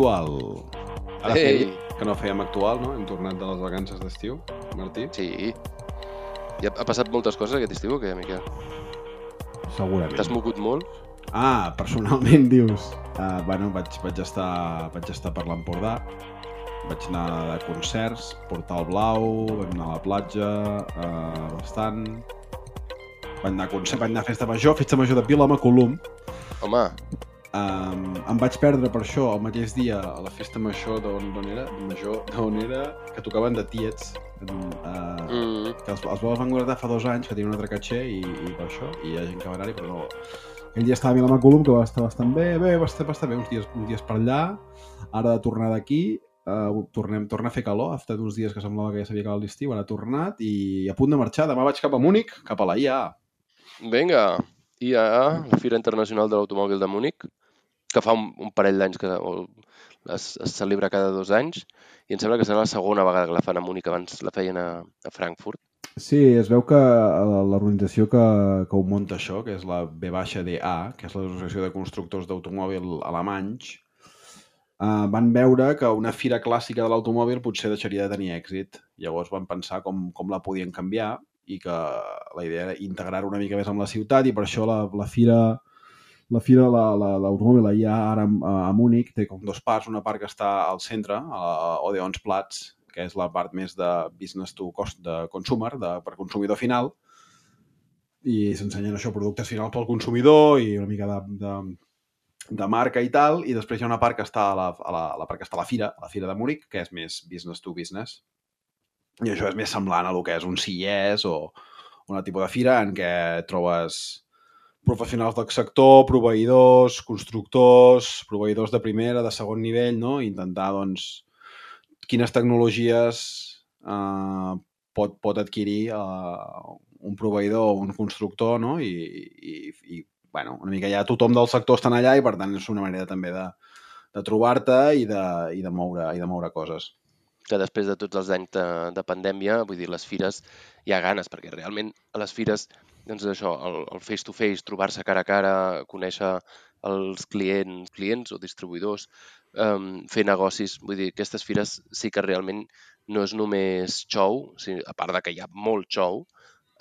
actual. Ara Ei! feia que no fèiem actual, no? Hem tornat de les vacances d'estiu, Martí? Sí. I ha, ha passat moltes coses aquest estiu o què, Miquel? Segurament. T'has mogut molt? Ah, personalment dius. Uh, bueno, vaig, vaig, estar, vaig estar per l'Empordà, vaig anar de concerts, Portal Blau, vam anar a la platja, uh, bastant... Vaig anar a concert, vaig anar a festa major, festa major de Vilama Colum. Home, Um, em vaig perdre per això el mateix dia a la festa major d'on era, major, d'on era, que tocaven de Tiets, uh, mm, que els, els van guardar fa dos anys, que tenien un altre caché i, i per això, i hi ha gent que va anar-hi, però no... Aquell dia estava a Vilamacolum, que va estar bastant bé, bé, va estar, va estar bé, uns dies, uns dies per allà, ara de tornar d'aquí, uh, tornem, torna a fer calor, ha estat uns dies que semblava que ja s'havia acabat l'estiu, ara ha tornat, i a punt de marxar, demà vaig cap a Múnich, cap a la IA. vinga. IAA, la Fira Internacional de l'Automòbil de Múnich, que fa un, un parell d'anys que o, es, es celebra cada dos anys, i em sembla que serà la segona vegada que la fan a Múnich, abans la feien a, a Frankfurt. Sí, es veu que eh, l'organització que, que ho munta això, que és la BDA, que és l'Associació de Constructors d'Automòbil Alemanys, eh, van veure que una fira clàssica de l'automòbil potser deixaria de tenir èxit. Llavors van pensar com, com la podien canviar i que la idea era integrar una mica més amb la ciutat i per això la, la fira la fira de la- la- l'automòbil la, ja ara a, a Múnich té com dos parts, una part que està al centre, a la Odeonsplatz, que és la part més de business to cost de consumer, de, per consumidor final, i s'ensenyen això, productes finals pel consumidor i una mica de, de, de marca i tal, i després hi ha una part que està a la, a la, la part que està a la fira, a la fira de Múnich, que és més business to business. I això és més semblant a el que és un CES o un tipus de fira en què trobes professionals del sector, proveïdors, constructors, proveïdors de primera, de segon nivell, no? Intentar, doncs, quines tecnologies eh, pot, pot adquirir eh, un proveïdor o un constructor, no? I, i, i bueno, una mica ja tothom del sector estan allà i, per tant, és una manera també de, de trobar-te i, de, i, de moure, i de moure coses. que després de tots els anys de, de pandèmia, vull dir, les fires hi ha ganes, perquè realment a les fires, doncs això, el, face-to-face, trobar-se cara a cara, conèixer els clients, clients o distribuïdors, um, fer negocis, vull dir, aquestes fires sí que realment no és només sí, a part de que hi ha molt show,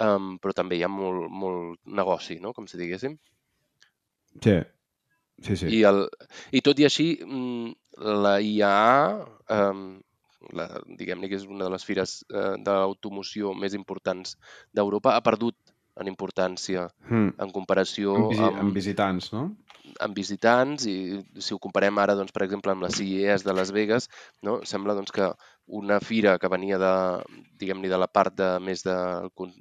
um, però també hi ha molt, molt negoci, no?, com si diguéssim. Sí, sí, sí. I, el, I tot i així, mm, la IAA, um, la, diguem-ne que és una de les fires eh, d'automoció més importants d'Europa, ha perdut en importància Mm. en comparació Amb, visi amb, amb visitants, no? amb visitants i si ho comparem ara, doncs, per exemple, amb la CES de Las Vegas, no? sembla doncs, que una fira que venia de, diguem-ne, de la part de, més de,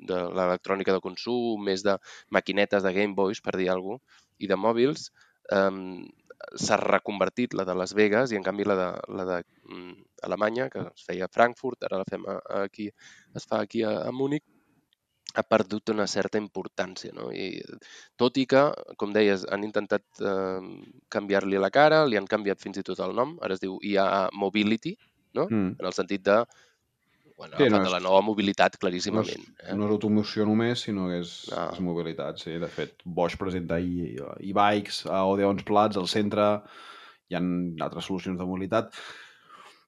de l'electrònica de consum, més de maquinetes de Game Boys, per dir alguna cosa, i de mòbils, um, s'ha reconvertit la de Las Vegas i en canvi la de, la de mm, Alemanya, que es feia a Frankfurt, ara la fem aquí, es fa aquí a, a Múnich, ha perdut una certa importància. No? I, tot i que, com deies, han intentat eh, canviar-li la cara, li han canviat fins i tot el nom, ara es diu IA Mobility, no? Mm. en el sentit de, bueno, Sí, no, de la nova mobilitat, No és, claríssimament. eh? no és automoció només, sinó que és, Ah. és mobilitat, sí. De fet, Bosch presenta i- e-bikes a Odeons Plats, al centre, hi ha altres solucions de mobilitat.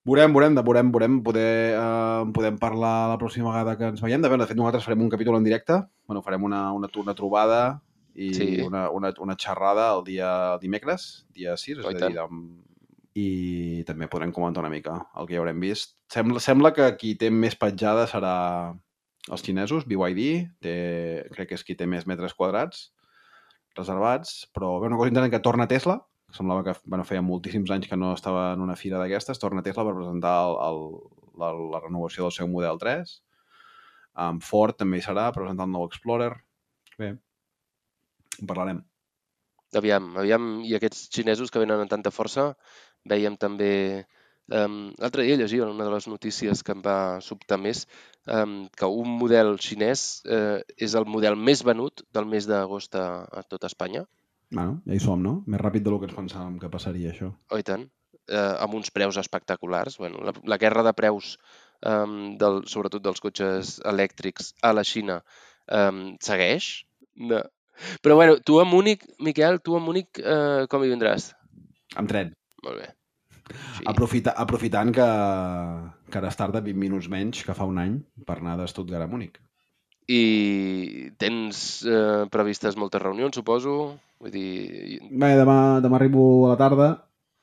Veurem, veurem, de veurem, veurem, poder, eh, podem parlar la pròxima vegada que ens veiem. De, de fet, nosaltres farem un capítol en directe, bueno, farem una, una, una trobada i Sí. una, una, una xerrada el dia el dimecres, dia 6, és a dir, amb, i també podrem comentar una mica el que ja haurem vist. Sembla, sembla que qui té més petjada serà els xinesos, BYD, té, crec que és qui té més metres quadrats reservats, però bé, una cosa interessant que torna Tesla, semblava que bueno, feia moltíssims anys que no estava en una fira d'aquestes, torna Tesla per presentar el, el, la, la renovació del seu Model 3. Um, Ford també hi serà, presentant el nou Explorer. Bé, en parlarem. Aviam, aviam, i aquests xinesos que venen amb tanta força, veiem també... Um, L'altre dia llegia una de les notícies que em va sobtar més, um, que un model xinès uh, és el model més venut del mes d'agost a, a tot Espanya. Bueno, ja hi som, no? Més ràpid del que ens pensàvem que passaria, això. Oh, i tant. Eh, amb uns preus espectaculars. Bueno, la, la guerra de preus, um, del, sobretot dels cotxes elèctrics a la Xina, um, segueix. No. Però bueno, tu a Múnich, Miquel, tu a Múnich eh, com hi vindràs? Amb tren. Molt bé. Sí. Aprofita, aprofitant que, que ara es tarda 20 minuts menys que fa un any per anar de Stuttgart a Múnich. I tens eh, previstes moltes reunions, suposo? Vull dir... Bé, demà, demà arribo a la tarda,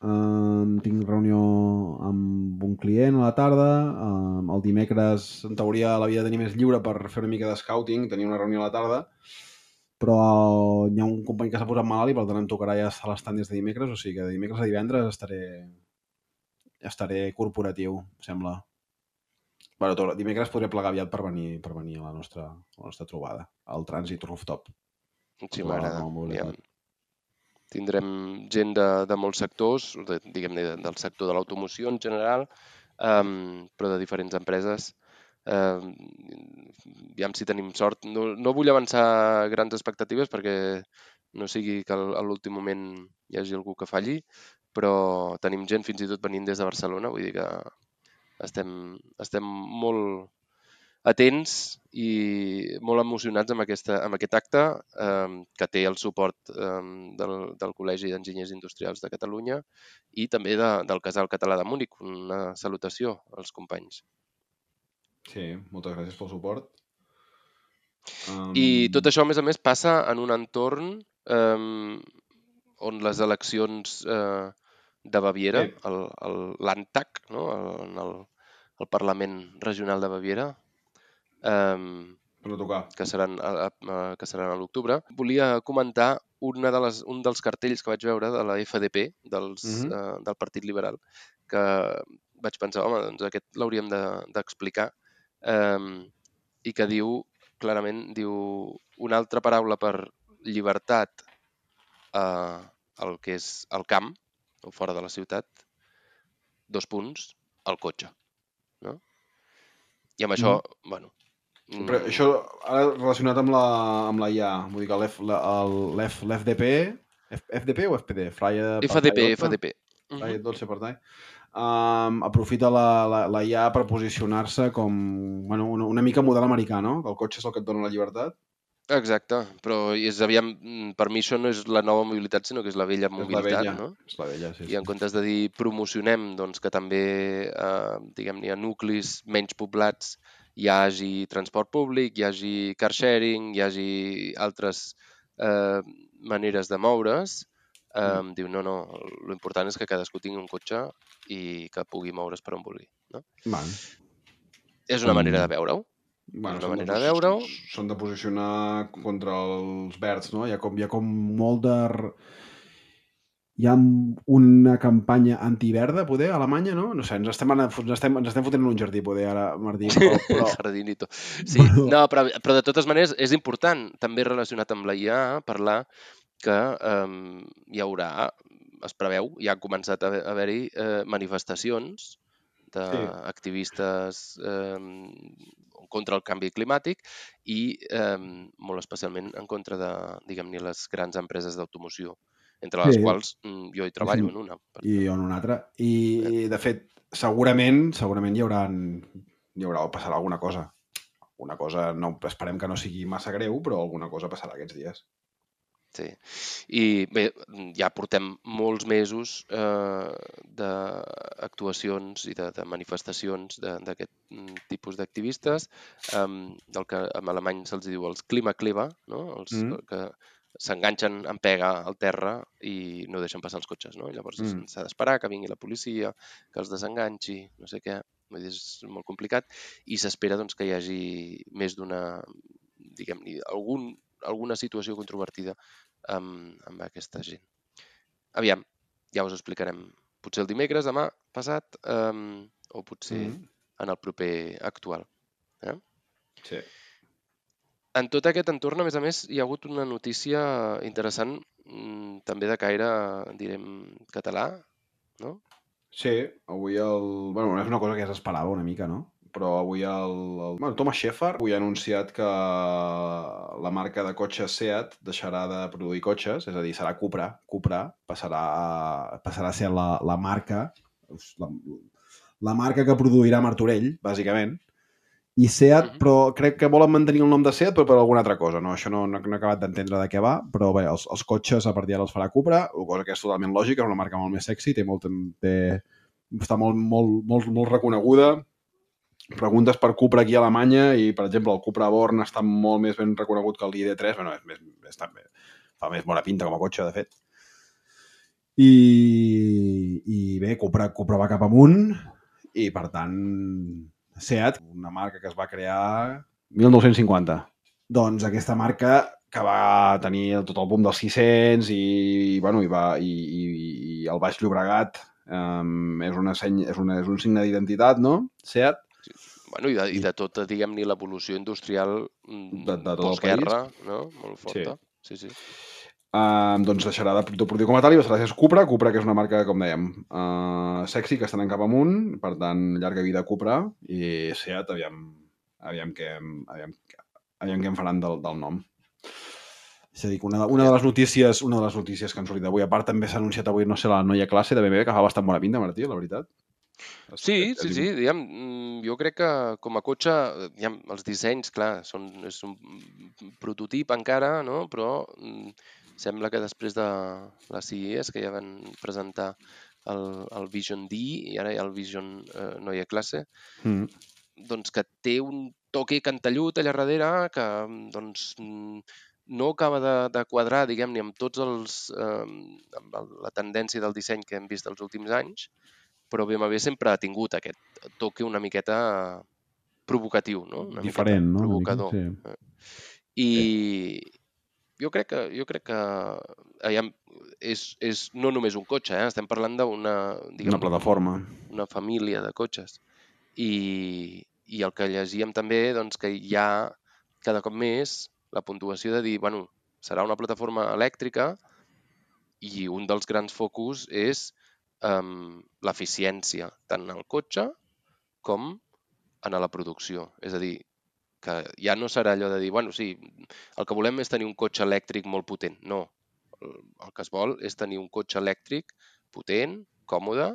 um, tinc reunió amb un client a la tarda, um, el dimecres en teoria l'havia de tenir més lliure per fer una mica de scouting, tenia una reunió a la tarda, però hi ha un company que s'ha posat malalt i per tant em tocarà ja estar a l'estat des de dimecres, o sigui que de dimecres a divendres estaré, estaré corporatiu, sembla. Bueno, tot, dimecres podré plegar aviat per venir, per venir a la nostra, a la nostra trobada, al trànsit rooftop. Sí, m'agrada. Tindrem gent de, de molts sectors, de, diguem-ne del sector de l'automoció en general, um, però de diferents empreses. Um, ja si tenim sort. No, no vull avançar grans expectatives perquè no sigui que a l'últim moment hi hagi algú que falli, però tenim gent fins i tot venint des de Barcelona, vull dir que estem, estem molt atents i molt emocionats amb, aquesta, amb aquest acte eh, que té el suport eh, del, del Col·legi d'Enginyers Industrials de Catalunya i també de, del Casal Català de Múnich. Una salutació als companys. Sí, moltes gràcies pel suport. Um... I tot això, a més a més, passa en un entorn eh, on les eleccions eh, de Baviera, sí. l'ANTAC, no? el, en el, el Parlament Regional de Baviera, um, per tocar. que seran, a, a, que seran a l'octubre. Volia comentar una de les, un dels cartells que vaig veure de la FDP, dels, uh -huh. uh, del Partit Liberal, que vaig pensar, home, doncs aquest l'hauríem d'explicar, de, um, i que diu, clarament, diu una altra paraula per llibertat uh, el que és el camp, o fora de la ciutat, dos punts, el cotxe. No? I amb això, mm. bueno... Però mm. això ara relacionat amb la, amb la IA, vull dir que l'FDP, FDP o FPD? Fraya FDP, FDP. Fraya 12 per tant. Um, aprofita la, la, la IA per posicionar-se com bueno, una, una mica model americà, no? Que el cotxe és el que et dona la llibertat Exacte, però és, aviam, mm, per mi això no és la nova mobilitat, sinó que és la vella mobilitat, és la vella, no? És la vella, sí, I en comptes de dir promocionem, doncs que també, eh, diguem-ne, a nuclis menys poblats hi hagi transport públic, hi hagi car sharing, hi hagi altres eh, maneres de moure's, eh, mm. diu, no, no, l'important és que cadascú tingui un cotxe i que pugui moure's per on vulgui, no? Van. És una manera de veure-ho. Bueno, una manera de, de veure-ho. Són de posicionar contra els verds, no? Hi ha com, hi ha com molt de... Hi ha una campanya antiverda, poder, a Alemanya, no? No sé, ens estem, ens estem, ens estem fotent en un jardí, poder, ara, Martí. Però, però... Jardinito. Sí, no, però, però de totes maneres és important, també relacionat amb la IA, parlar que eh, hi haurà, es preveu, ja ha començat a haver-hi eh, manifestacions d'activistes sí. eh, contra el canvi climàtic i eh, molt especialment en contra de, diguem-ne, les grans empreses d'automoció, entre les sí. quals mm, jo hi treballo sí. en una. Per I jo en una altra. I, eh. de fet, segurament, segurament hi haurà, hi haurà, passarà alguna cosa. Una cosa, no, esperem que no sigui massa greu, però alguna cosa passarà aquests dies. Sí. I bé, ja portem molts mesos eh, d'actuacions i de, de manifestacions d'aquest mm, tipus d'activistes, eh, del que en alemany se'ls diu els clima-cliva, no? els mm. que s'enganxen en pega al terra i no deixen passar els cotxes. No? Llavors mm. s'ha d'esperar que vingui la policia, que els desenganxi, no sé què. Vull dir, és molt complicat i s'espera doncs, que hi hagi més d'una, diguem-ne, algun, alguna situació controvertida amb, amb aquesta gent. Aviam, ja us explicarem. Potser el dimecres, demà, passat, um, o potser mm -hmm. en el proper actual. Eh? Sí. En tot aquest entorn, a més a més, hi ha hagut una notícia interessant, mm, també de caire, direm, català, no? Sí, avui el... Bueno, és una cosa que ja s'esperava una mica, no? Però avui el, el bueno, Thomas Sheffer avui ha anunciat que la marca de cotxes Seat deixarà de produir cotxes, és a dir, serà Cupra, Cupra passarà a, passarà a ser la, la marca la, la marca que produirà Martorell, bàsicament, i Seat, Mhm. però crec que volen mantenir el nom de Seat, però per alguna altra cosa. No? Això no, no, no he acabat d'entendre de què va, però bé, els, els cotxes a partir d'ara els farà Cupra, cosa que és totalment lògica, és una marca molt més sexy, té molt, té, està molt, molt, molt, molt reconeguda. Preguntes per Cupra aquí a Alemanya i, per exemple, el Cupra Born està molt més ben reconegut que el ID3, bueno, és més, està, fa més bona pinta com a cotxe, de fet. I, i bé, Cupra, Cupra va cap amunt i, per tant, Seat, una marca que es va crear 1950. Doncs aquesta marca que va tenir tot el boom dels 600 i, bueno, i, va, i, i, i el Baix Llobregat um, és, una seny, és, una, és un signe d'identitat, no? Seat. Bueno, i de, i de tota, diguem-ne, l'evolució industrial mm, De- de tot el postguerra, no? Molt forta. Sí, sí. Uh, doncs deixarà de, de produir com a tal i passarà a ser Cupra. Cupra, que és una marca, com dèiem, uh, sexy, que estan en cap amunt, per tant, llarga vida Cupra, i Seat, aviam, aviam, què, aviam, aviam què en faran del, del nom. És a dir, una, de- una de les notícies una de les notícies que han sortit avui, a part també s'ha anunciat avui, no sé, la noia classe de BMW, que fa bastant bona pinta, Martí, la veritat. Sí, sí, sí, diguem, mm, jo crec que com a cotxe, eh, diguem, els dissenys, clar, són, és un prototip encara, no? però mm, sembla que després de la CES, que ja van presentar el, el Vision D i ara hi ha el Vision eh, Neue Klasse, Mm. doncs que té un toque cantellut allà darrere que mm, doncs, no acaba de, de quadrar, diguem-ne, amb tots els... Eh, amb la tendència del disseny que hem vist els últims anys, però BMW sempre ha tingut aquest toque una miqueta provocatiu, no? Una Diferent, miqueta no? Provocador. sí. I jo crec que, jo crec que aviam, és, és no només un cotxe, eh? estem parlant d'una Una plataforma. una família de cotxes. I, i el que llegíem també, doncs, que hi ha cada cop més la puntuació de dir, bueno, serà una plataforma elèctrica i un dels grans focus és um, l'eficiència, tant en el cotxe com en la producció. És a dir, que ja no serà allò de dir, bueno, sí, el que volem és tenir un cotxe elèctric molt potent. No, el, que es vol és tenir un cotxe elèctric potent, còmode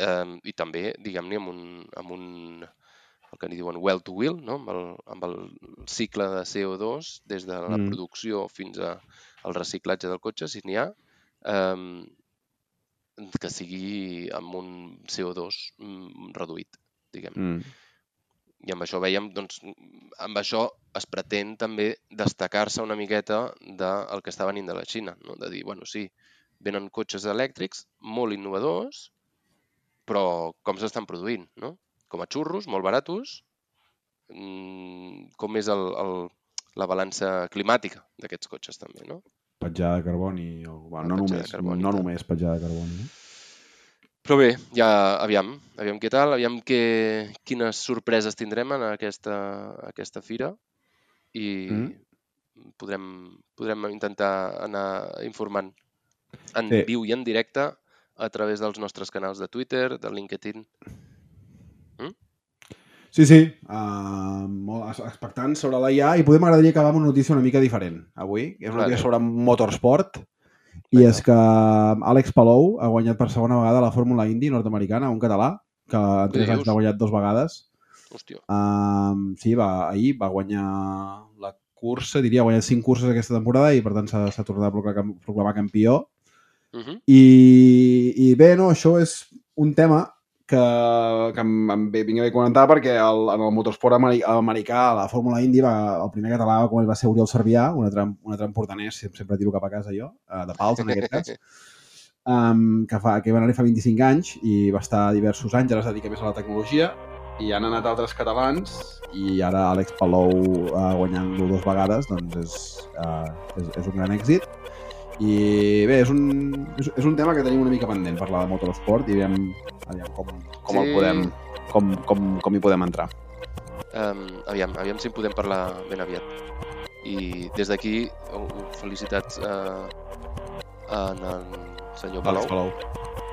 eh, i també, diguem-ne, amb un, amb un el que n'hi diuen well to wheel, no? amb, el, amb el cicle de CO2 des de la Mm. producció fins a, al reciclatge del cotxe, si n'hi ha, eh, que sigui amb un CO2 mm, reduït, diguem. Mm. I amb això veiem, doncs, amb això es pretén també destacar-se una miqueta del que està venint de la Xina, no? de dir, bueno, sí, venen cotxes elèctrics molt innovadors, però com s'estan produint, no? Com a xurros, molt baratos, mm, com és el, el, la balança climàtica d'aquests cotxes també, no? Petjada de carboni. O, bueno, no, només, carboni, no només petjada de carboni. Eh? Però bé, ja aviam, aviam què tal, aviam què, quines sorpreses tindrem en aquesta, aquesta fira i Mm. podrem, podrem intentar anar informant en Sí. viu i en directe a través dels nostres canals de Twitter, de LinkedIn. Sí, sí. Uh, molt es- expectant sobre la IA i podem m'agradaria acabar amb una notícia una mica diferent avui, que és una notícia sobre motorsport i és que Àlex Palou ha guanyat per segona vegada la Fórmula Indy nord-americana, un català, que en tres anys l'ha guanyat dos vegades. Hòstia, Um, sí, va, ahir va guanyar la cursa, diria, ha guanyat cinc curses aquesta temporada i per tant s'ha s'ha tornat a proclamar, proclamar campió. uh -huh. I, I bé, no, això és un tema que, que em, em vinc a comentar perquè el, en el motorsport ameri americà, a la Fórmula Indy, va, el primer català com va ser Oriol Servià, un altre, un altre sempre, sempre tiro cap a casa jo, eh, de Pals en aquest cas, um, que, fa, que va anar fa 25 anys i va estar diversos anys, ara es dedica més a la tecnologia, i han anat altres catalans i ara Àlex Palou uh, guanyant-lo dues vegades doncs és, uh, és, és un gran èxit. I bé, és un, és, és un tema que tenim una mica pendent, parlar de motorsport i aviam, aviam com, com Sí. el podem com, com, com hi podem entrar. Um, aviam, aviam si en podem parlar ben aviat. I des d'aquí, felicitats a, a en el senyor Palau, Palou.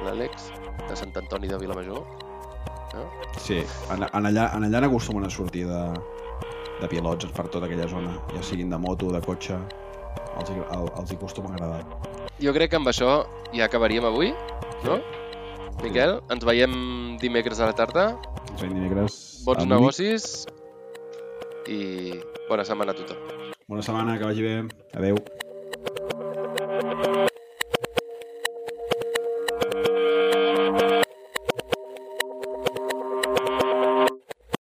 l'Àlex, de Sant Antoni de Vilamajor. Sí, en, en, allà, en allà n'acostumen a sortir de, de pilots per tota aquella zona, ja siguin de moto, de cotxe, els, hi- el, els hi acostuma a agradar. Jo crec que amb això ja acabaríem avui, no? Miquel, ens veiem dimecres a la tarda. Ens veiem dimecres Bons negocis i bona setmana a tothom. Bona setmana, que vagi bé. Adeu.